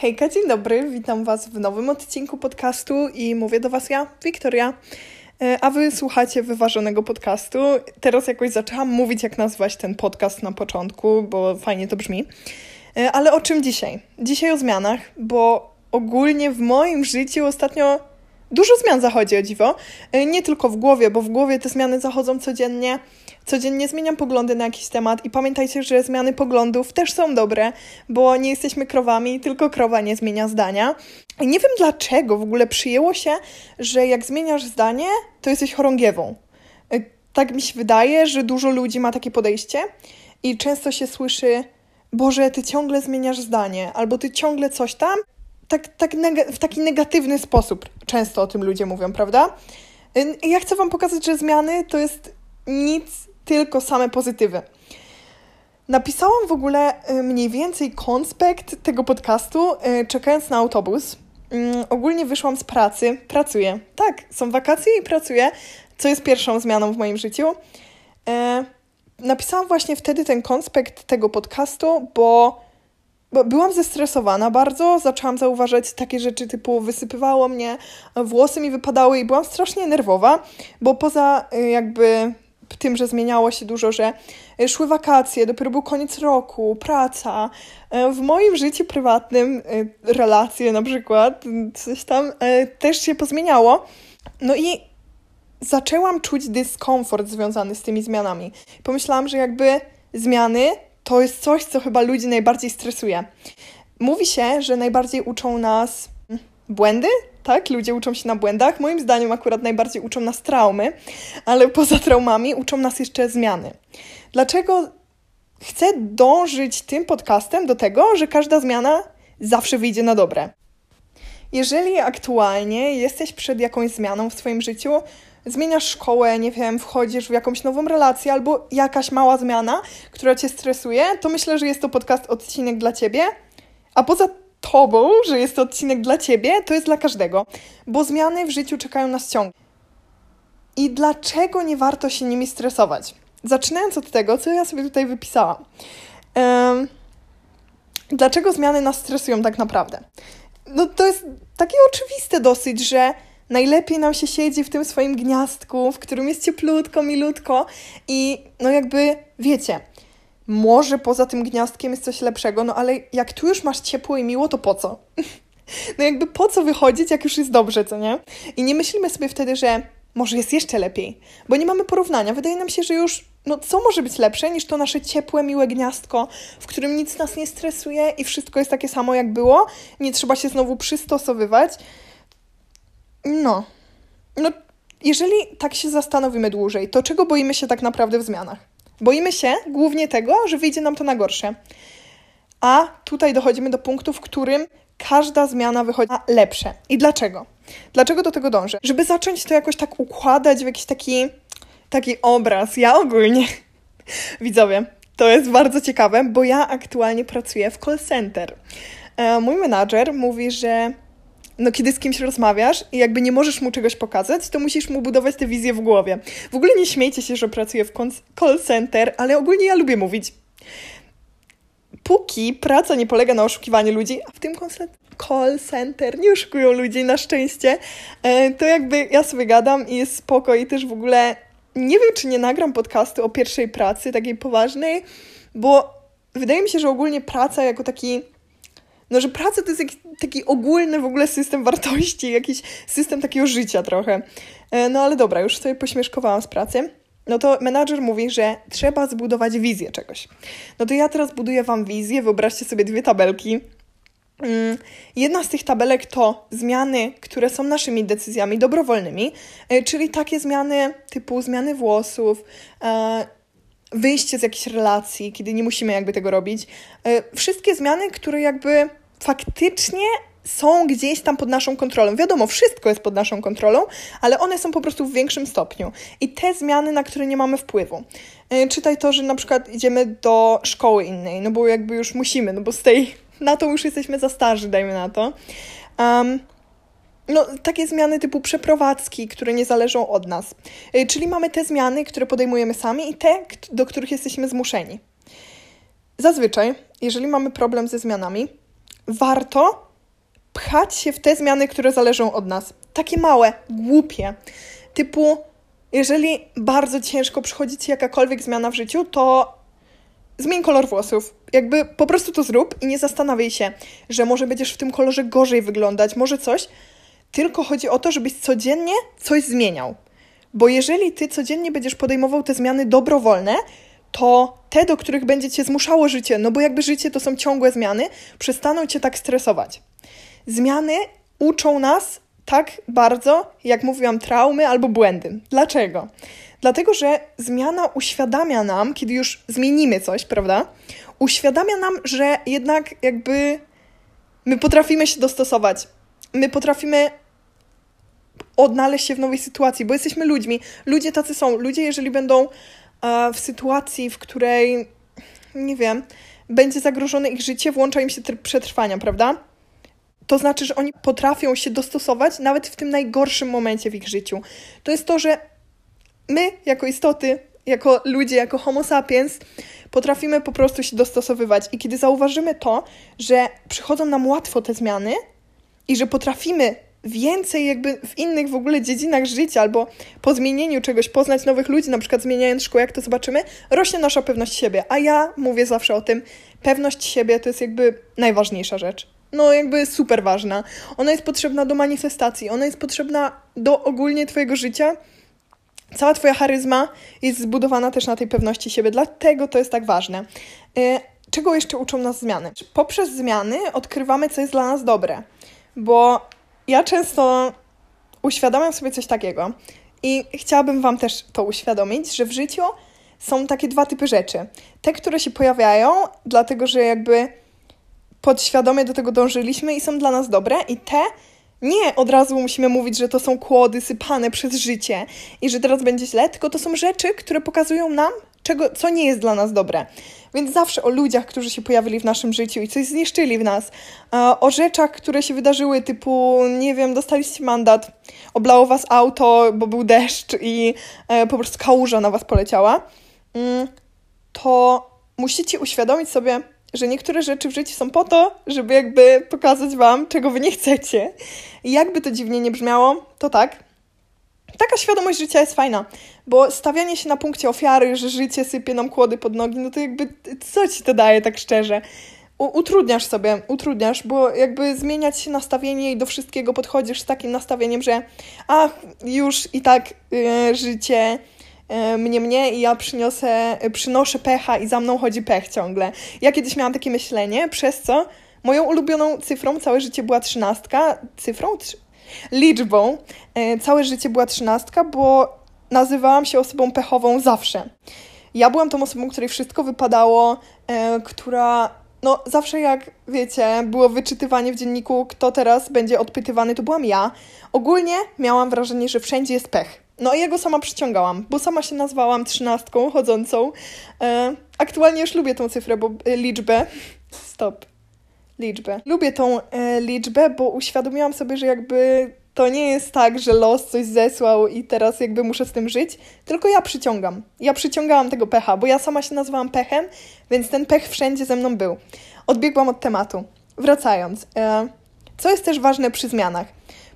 Hejka, dzień dobry, witam Was w nowym odcinku podcastu i mówię do Was ja, Wiktoria. E, a Wy słuchacie wyważonego podcastu. Teraz jakoś zaczęłam mówić, jak nazwać ten podcast na początku, bo fajnie to brzmi. E, ale o czym dzisiaj? Dzisiaj o zmianach, bo ogólnie w moim życiu ostatnio dużo zmian zachodzi, o dziwo. E, nie tylko w głowie, bo w głowie te zmiany zachodzą codziennie. Codziennie zmieniam poglądy na jakiś temat i pamiętajcie, że zmiany poglądów też są dobre, bo nie jesteśmy krowami, tylko krowa nie zmienia zdania. I nie wiem dlaczego w ogóle przyjęło się, że jak zmieniasz zdanie, to jesteś chorągiewą. E, tak mi się wydaje, że dużo ludzi ma takie podejście i często się słyszy, Boże, ty ciągle zmieniasz zdanie, albo ty ciągle coś tam, tak, tak w taki negatywny sposób często o tym ludzie mówią, prawda? Ja chcę Wam pokazać, że zmiany to jest nic, tylko same pozytywy. Napisałam w ogóle y, mniej więcej konspekt tego podcastu, y, czekając na autobus. Mm, ogólnie wyszłam z pracy, pracuję. Tak, są wakacje i pracuję, co jest pierwszą zmianą w moim życiu. E, napisałam właśnie wtedy ten konspekt tego podcastu, bo byłam zestresowana bardzo, zaczęłam zauważać takie rzeczy typu wysypywało mnie, włosy mi wypadały i byłam strasznie nerwowa, bo poza y, jakby tym, że zmieniało się dużo, że y, szły wakacje, dopiero był koniec roku, praca. Y, w moim życiu prywatnym relacje na przykład, coś tam też się pozmieniało. No i zaczęłam czuć dyskomfort związany z tymi zmianami. Pomyślałam, że jakby zmiany to jest coś, co chyba ludzi najbardziej stresuje. Mówi się, że najbardziej uczą nas błędy, tak? Ludzie uczą się na błędach. Moim zdaniem akurat najbardziej uczą nas traumy, ale poza traumami uczą nas jeszcze zmiany. Dlaczego chcę dążyć tym podcastem do tego, że każda zmiana zawsze wyjdzie na dobre? Jeżeli aktualnie jesteś przed jakąś zmianą w Twoim życiu, zmieniasz szkołę, nie wiem, wchodzisz w jakąś nową relację albo jakaś mała zmiana, która cię stresuje, to myślę, że jest to podcast odcinek dla ciebie. A poza tobą, że jest to odcinek dla ciebie, to jest dla każdego, bo zmiany w życiu czekają nas ciągle. I dlaczego nie warto się nimi stresować? Zaczynając od tego, co ja sobie tutaj wypisałam. Dlaczego zmiany nas stresują tak naprawdę? No to jest takie oczywiste dosyć, że najlepiej nam się siedzi w tym swoim gniazdku, w którym jest cieplutko, milutko i no jakby, wiecie, może poza tym gniazdkiem jest coś lepszego, no ale jak tu już masz ciepło i miło, to po co? no jakby po co wychodzić, jak już jest dobrze, co nie? I nie myślimy sobie wtedy, że może jest jeszcze lepiej, bo nie mamy porównania. Wydaje nam się, że już, no co może być lepsze niż to nasze ciepłe, miłe gniazdko, w którym nic nas nie stresuje i wszystko jest takie samo, jak było, nie trzeba się znowu przystosowywać. No. No, jeżeli tak się zastanowimy dłużej, to czego boimy się tak naprawdę w zmianach? Boimy się głównie tego, że wyjdzie nam to na gorsze. A tutaj dochodzimy do punktu, w którym każda zmiana wychodzi na lepsze. I dlaczego? Dlaczego do tego dążę? Żeby zacząć to jakoś tak układać w jakiś taki, taki obraz. Ja ogólnie, widzowie, to jest bardzo ciekawe, bo ja aktualnie pracuję w call center. E, mój menadżer mówi, że no kiedy z kimś rozmawiasz i jakby nie możesz mu czegoś pokazać, to musisz mu budować tę wizję w głowie. W ogóle nie śmiejcie się, że pracuję w call center, ale ogólnie ja lubię mówić. Póki praca nie polega na oszukiwaniu ludzi, a w tym call center nie oszukują ludzi na szczęście, e, to jakby ja sobie gadam i jest spoko i też w ogóle nie wiem, czy nie nagram podcastu o pierwszej pracy, takiej poważnej, bo wydaje mi się, że ogólnie praca jako taki no, że praca to jest jakiś taki ogólny w ogóle system wartości, jakiś system takiego życia trochę. E, no ale dobra, już sobie pośmieszkowałam z pracy. No to menadżer mówi, że trzeba zbudować wizję czegoś. No to ja teraz buduję Wam wizję, wyobraźcie sobie dwie tabelki. Mm, jedna z tych tabelek to zmiany, które są naszymi decyzjami dobrowolnymi, e, czyli takie zmiany typu zmiany włosów, e, wyjście z jakiejś relacji, kiedy nie musimy jakby tego robić. Wszystkie zmiany, które jakby faktycznie są gdzieś tam pod naszą kontrolą. Wiadomo, wszystko jest pod naszą kontrolą, ale one są po prostu w większym stopniu. I te zmiany, na które nie mamy wpływu. Yy, czytaj to, że na przykład idziemy do szkoły innej, no bo jakby już musimy, no bo z tej, na to już jesteśmy za starzy, dajmy na to. Um, no, takie zmiany typu przeprowadzki, które nie zależą od nas. Yy, czyli mamy te zmiany, które podejmujemy sami i te, do których jesteśmy zmuszeni. Zazwyczaj, jeżeli mamy problem ze zmianami, warto pchać się w te zmiany, które zależą od nas. Takie małe, głupie. Typu, jeżeli bardzo ciężko przychodzi ci jakakolwiek zmiana w życiu, to zmień kolor włosów. Jakby po prostu to zrób i nie zastanawiaj się, że może będziesz w tym kolorze gorzej wyglądać, może coś. Tylko chodzi o to, żebyś codziennie coś zmieniał. Bo jeżeli ty codziennie będziesz podejmował te zmiany dobrowolne, to te, do których będzie cię zmuszało życie, no bo jakby życie to są ciągłe zmiany, przestaną cię tak stresować. Zmiany uczą nas tak bardzo, jak mówiłam, traumy albo błędy. Dlaczego? Dlatego, że zmiana uświadamia nam, kiedy już zmienimy coś, prawda? Uświadamia nam, że jednak jakby my potrafimy się dostosować. My potrafimy odnaleźć się w nowej sytuacji, bo jesteśmy ludźmi. Ludzie tacy są. Ludzie, jeżeli będą w sytuacji, w której, nie wiem, będzie zagrożone ich życie, włącza im się tryb przetrwania, prawda? To znaczy, że oni potrafią się dostosować nawet w tym najgorszym momencie w ich życiu. To jest to, że my, jako istoty, jako ludzie, jako Homo sapiens, potrafimy po prostu się dostosowywać. I kiedy zauważymy to, że przychodzą nam łatwo te zmiany i że potrafimy więcej jakby w innych w ogóle dziedzinach życia albo po zmienieniu czegoś poznać nowych ludzi, na przykład zmieniając szkołę, jak to zobaczymy, rośnie nasza pewność siebie. A ja mówię zawsze o tym, pewność siebie to jest jakby najważniejsza rzecz. No, jakby super ważna. Ona jest potrzebna do manifestacji, ona jest potrzebna do ogólnie Twojego życia. Cała Twoja charyzma jest zbudowana też na tej pewności siebie, dlatego to jest tak ważne. E, czego jeszcze uczą nas zmiany? Poprzez zmiany odkrywamy, co jest dla nas dobre, bo ja często uświadamiam sobie coś takiego i chciałabym Wam też to uświadomić, że w życiu są takie dwa typy rzeczy. Te, które się pojawiają, dlatego że jakby podświadomie do tego dążyliśmy i są dla nas dobre, i te nie od razu musimy mówić, że to są kłody sypane przez życie i że teraz będzie źle, tylko to są rzeczy, które pokazują nam, czego, co nie jest dla nas dobre. Więc zawsze o ludziach, którzy się pojawili w naszym życiu i coś zniszczyli w nas, o rzeczach, które się wydarzyły, typu, nie wiem, dostaliście mandat, oblało was auto, bo był deszcz i e, po prostu kałuża na was poleciała, mm, to musicie uświadomić sobie, że niektóre rzeczy w życiu są po to, żeby jakby pokazać wam, czego wy nie chcecie. I jakby to dziwnie nie brzmiało, to tak, taka świadomość życia jest fajna, bo stawianie się na punkcie ofiary, że życie sypie nam kłody pod nogi, no to jakby co ci to daje tak szczerze? U utrudniasz sobie, utrudniasz, bo jakby zmieniać się nastawienie i do wszystkiego podchodzisz z takim nastawieniem, że ach, już i tak yy, życie yy, mnie mnie i ja przyniosę, yy, przynoszę pecha i za mną chodzi pech ciągle. Ja kiedyś miałam takie myślenie, przez co moją ulubioną cyfrą całe życie była trzynastka, cyfrą liczbą. E, całe życie była trzynastka, bo nazywałam się osobą pechową zawsze. Ja byłam tą osobą, której wszystko wypadało, e, która no zawsze jak wiecie, było wyczytywanie w dzienniku, kto teraz będzie odpytywany, to byłam ja. Ogólnie miałam wrażenie, że wszędzie jest pech. No i ja go sama przyciągałam, bo sama się nazwałam trzynastką chodzącą. E, aktualnie już lubię tą cyfrę, bo liczbę. Stop liczbę. Lubię tą e, liczbę, bo uświadomiłam sobie, że jakby to nie jest tak, że los coś zesłał i teraz jakby muszę z tym żyć, tylko ja przyciągam. Ja przyciągałam tego pecha, bo ja sama się nazywałam pechem, więc ten pech wszędzie ze mną był. Odbiegłam od tematu. Wracając, e, co jest też ważne przy zmianach?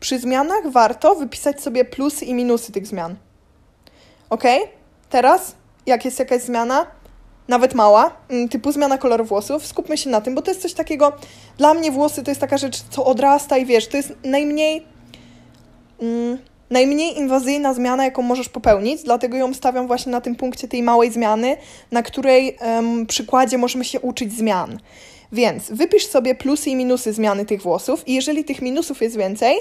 Przy zmianach warto wypisać sobie plusy i minusy tych zmian. Ok? Teraz, jak jest jakaś zmiana, nawet mała, mm, typu zmiana koloru włosów, skupmy się na tym, bo to jest coś takiego, dla mnie włosy to jest taka rzecz, co odrasta i wiesz, to jest najmniej, mm, najmniej inwazyjna zmiana, jaką możesz popełnić, dlatego ją stawiam właśnie na tym punkcie tej małej zmiany, na której um, przykładzie możemy się uczyć zmian. Więc wypisz sobie plusy i minusy zmiany tych włosów i jeżeli tych minusów jest więcej,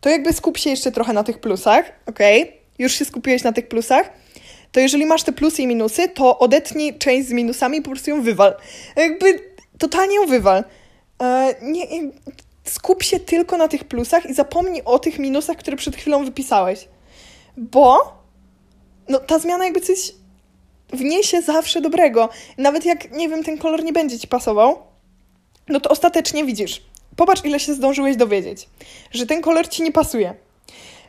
to jakby skup się jeszcze trochę na tych plusach, ok? Już się skupiłeś na tych plusach, to jeżeli masz te plusy i minusy, to odetnij część z minusami i po prostu ją wywal. Jakby totalnie ją wywal. E, nie, skup się tylko na tych plusach i zapomnij o tych minusach, które przed chwilą wypisałeś. Bo no, ta zmiana jakby coś wniesie zawsze dobrego. Nawet jak, nie wiem, ten kolor nie będzie ci pasował, no to ostatecznie widzisz. Popatrz, ile się zdążyłeś dowiedzieć, że ten kolor ci nie pasuje,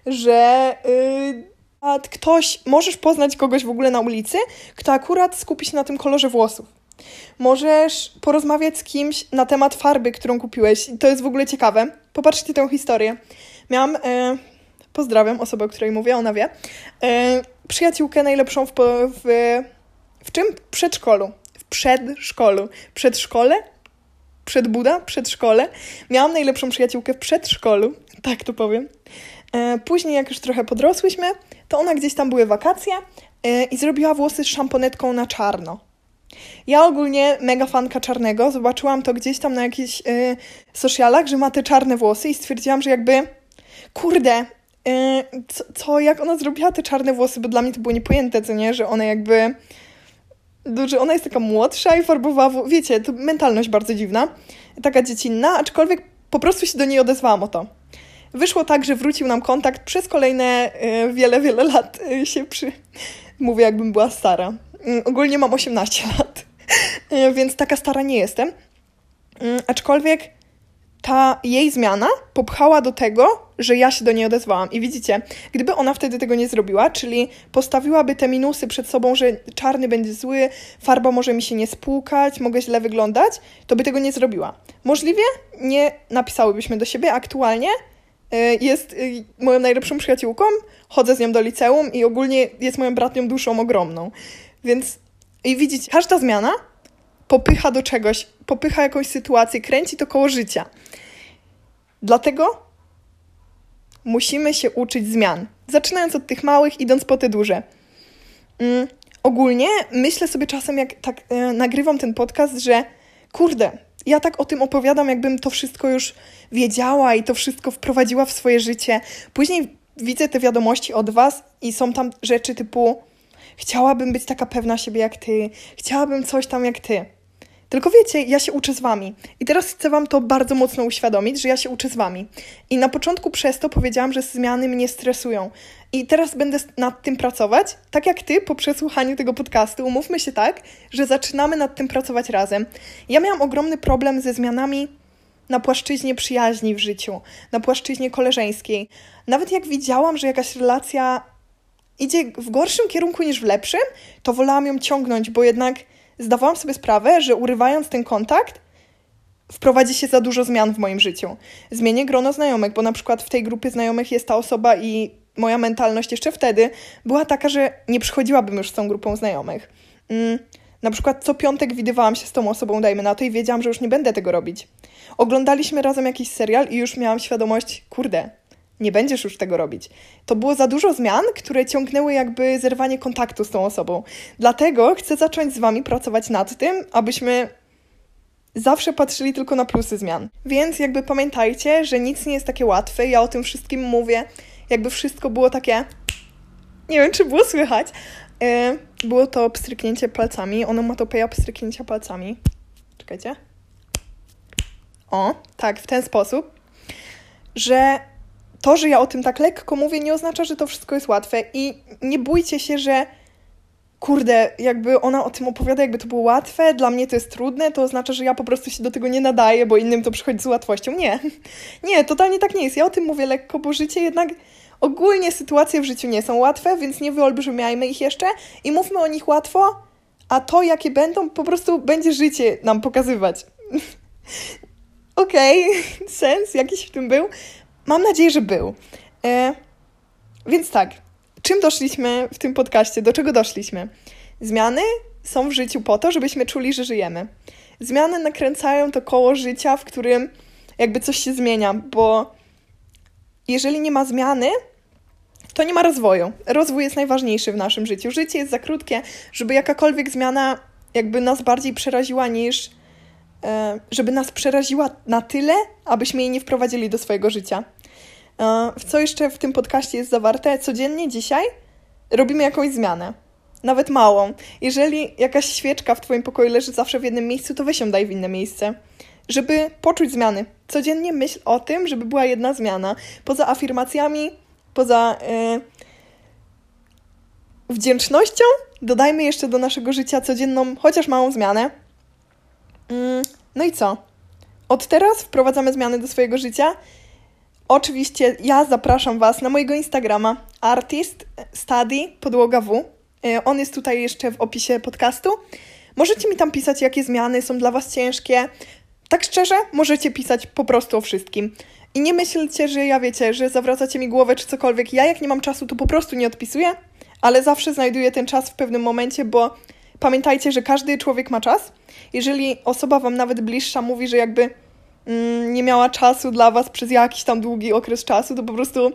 że yy, ktoś, możesz poznać kogoś w ogóle na ulicy, kto akurat skupi się na tym kolorze włosów. Możesz porozmawiać z kimś na temat farby, którą kupiłeś. To jest w ogóle ciekawe. Popatrzcie tę historię. Miałam, e, pozdrawiam osobę, o której mówię, ona wie, e, przyjaciółkę najlepszą w, w, w czym? Przedszkolu. W przedszkolu. Przedszkole? Przedbuda? Przedszkole. Miałam najlepszą przyjaciółkę w przedszkolu, tak to powiem. E, później, jak już trochę podrosłyśmy, to ona gdzieś tam były wakacje e, i zrobiła włosy z szamponetką na czarno. Ja ogólnie mega fanka czarnego, zobaczyłam to gdzieś tam na jakichś y, socialach, że ma te czarne włosy i stwierdziłam, że jakby kurde, co, co, jak ona zrobiła te czarne włosy, bo dla mnie to było niepojęte, co nie, że one jakby że ona jest taka młodsza i farbowała, wiecie, to mentalność bardzo dziwna, taka dziecinna, aczkolwiek po prostu się do niej odezwałam o to. Wyszło tak, że wrócił nam kontakt przez kolejne y, wiele, wiele lat y, się przy... Mówię, jakbym była stara. Y, ogólnie mam 18 lat, y, więc taka stara nie jestem. Y, aczkolwiek ta jej zmiana popchała do tego, że ja się do niej odezwałam. I widzicie, gdyby ona wtedy tego nie zrobiła, czyli postawiłaby te minusy przed sobą, że czarny będzie zły, farba może mi się nie spłukać, mogę źle wyglądać, to by tego nie zrobiła. Możliwie nie napisałybyśmy do siebie. Aktualnie jest y, moją najlepszą przyjaciółką, chodzę z nią do liceum i ogólnie jest moją bratnią duszą ogromną. Więc i widzicie, każda zmiana popycha do czegoś, popycha jakąś sytuację, kręci to koło życia. Dlatego musimy się uczyć zmian. Zaczynając od tych małych, idąc po te duże. Mm, ogólnie myślę sobie czasem, jak tak e, nagrywam ten podcast, że kurde, ja tak o tym opowiadam, jakbym to wszystko już wiedziała i to wszystko wprowadziła w swoje życie. Później widzę te wiadomości od Was i są tam rzeczy typu chciałabym być taka pewna siebie jak Ty, chciałabym coś tam jak Ty. Tylko wiecie, ja się uczę z wami. I teraz chcę wam to bardzo mocno uświadomić, że ja się uczę z wami. I na początku przez to powiedziałam, że zmiany mnie stresują. I teraz będę nad tym pracować, tak jak ty po przesłuchaniu tego podcastu. Umówmy się tak, że zaczynamy nad tym pracować razem. Ja miałam ogromny problem ze zmianami na płaszczyźnie przyjaźni w życiu, na płaszczyźnie koleżeńskiej. Nawet jak widziałam, że jakaś relacja idzie w gorszym kierunku niż w lepszym, to wolałam ją ciągnąć, bo jednak zdawałam sobie sprawę, że urywając ten kontakt, wprowadzi się za dużo zmian w moim życiu. Zmienię grono znajomych, bo na przykład w tej grupie znajomych jest ta osoba i moja mentalność jeszcze wtedy była taka, że nie przychodziłabym już z tą grupą znajomych. Mm, na przykład co piątek widywałam się z tą osobą, dajmy na to, i wiedziałam, że już nie będę tego robić. Oglądaliśmy razem jakiś serial i już miałam świadomość, kurde, nie będziesz już tego robić. To było za dużo zmian, które ciągnęły jakby zerwanie kontaktu z tą osobą. Dlatego chcę zacząć z Wami pracować nad tym, abyśmy zawsze patrzyli tylko na plusy zmian. Więc jakby pamiętajcie, że nic nie jest takie łatwe. Ja o tym wszystkim mówię. Jakby wszystko było takie. Nie wiem, czy było słychać. Yy, było to pstryknięcie palcami. Onomatopeja pstryknięcia palcami. Czekajcie. O, tak, w ten sposób, że to, że ja o tym tak lekko mówię, nie oznacza, że to wszystko jest łatwe i nie bójcie się, że kurde, jakby ona o tym opowiada, jakby to było łatwe, dla mnie to jest trudne, to oznacza, że ja po prostu się do tego nie nadaję, bo innym to przychodzi z łatwością. Nie, nie, totalnie tak nie jest. Ja o tym mówię lekko, bo życie jednak ogólnie sytuacje w życiu nie są łatwe, więc nie wyolbrzymiajmy ich jeszcze i mówmy o nich łatwo, a to, jakie będą, po prostu będzie życie nam pokazywać. Okej, okay. sens jakiś w tym był, Mam nadzieję, że był. E, więc tak, czym doszliśmy w tym podcaście? Do czego doszliśmy? Zmiany są w życiu po to, żebyśmy czuli, że żyjemy. Zmiany nakręcają to koło życia, w którym jakby coś się zmienia, bo jeżeli nie ma zmiany, to nie ma rozwoju. Rozwój jest najważniejszy w naszym życiu. Życie jest za krótkie, żeby jakakolwiek zmiana jakby nas bardziej przeraziła niż żeby nas przeraziła na tyle, abyśmy jej nie wprowadzili do swojego życia. E, w co jeszcze w tym podcaście jest zawarte? Codziennie dzisiaj robimy jakąś zmianę. Nawet małą. Jeżeli jakaś świeczka w Twoim pokoju leży zawsze w jednym miejscu, to weź ją daj w inne miejsce. Żeby poczuć zmiany. Codziennie myśl o tym, żeby była jedna zmiana. Poza afirmacjami, poza yy, wdzięcznością, dodajmy jeszcze do naszego życia codzienną, chociaż małą zmianę no i co? Od teraz wprowadzamy zmiany do swojego życia. Oczywiście ja zapraszam Was na mojego Instagrama artist study podłoga W. E, on jest tutaj jeszcze w opisie podcastu. Możecie mi tam pisać, jakie zmiany są dla Was ciężkie. Tak szczerze, możecie pisać po prostu o wszystkim. I nie myślcie, że ja wiecie, że zawracacie mi głowę czy cokolwiek. Ja jak nie mam czasu, to po prostu nie odpisuję, ale zawsze znajduję ten czas w pewnym momencie, bo pamiętajcie, że każdy człowiek ma czas. Jeżeli osoba wam nawet bliższa mówi, że jakby mm, nie miała czasu dla was przez jakiś tam długi okres czasu, to po prostu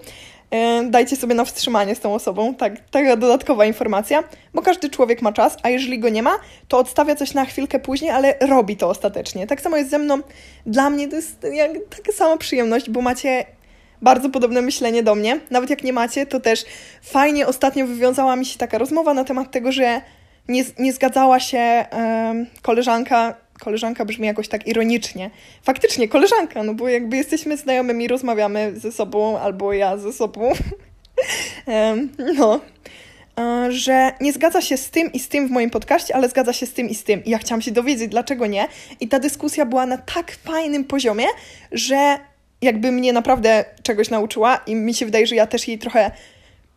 e, dajcie sobie na wstrzymanie z tą osobą. Tak, taka dodatkowa informacja, bo każdy człowiek ma czas, a jeżeli go nie ma, to odstawia coś na chwilkę później, ale robi to ostatecznie. Tak samo jest ze mną. Dla mnie to jest jak, taka sama przyjemność, bo macie bardzo podobne myślenie do mnie. Nawet jak nie macie, to też fajnie ostatnio wywiązała mi się taka rozmowa na temat tego, że nie, nie zgadzała się um, koleżanka, koleżanka brzmi jakoś tak ironicznie. Faktycznie koleżanka, no bo jakby jesteśmy znajomymi, rozmawiamy ze sobą, albo ja ze sobą. no. E, że nie zgadza się z tym i z tym w moim podcaście, ale zgadza się z tym i z tym. I ja chciałam się dowiedzieć, dlaczego nie. I ta dyskusja była na tak fajnym poziomie, że jakby mnie naprawdę czegoś nauczyła i mi się wydaje, że ja też jej trochę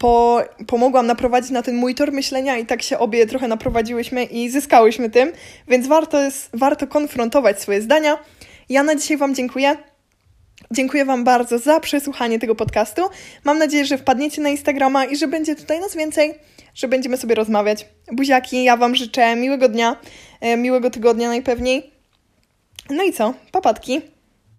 po, pomogłam naprowadzić na ten mój tor myślenia i tak się obie trochę naprowadziłyśmy i zyskałyśmy tym, więc warto, jest, warto konfrontować swoje zdania. Ja na dzisiaj Wam dziękuję. Dziękuję Wam bardzo za przesłuchanie tego podcastu. Mam nadzieję, że wpadniecie na Instagrama i że będzie tutaj nas więcej, że będziemy sobie rozmawiać. Buziaki, ja Wam życzę miłego dnia, e, miłego tygodnia najpewniej. No i co? Papatki.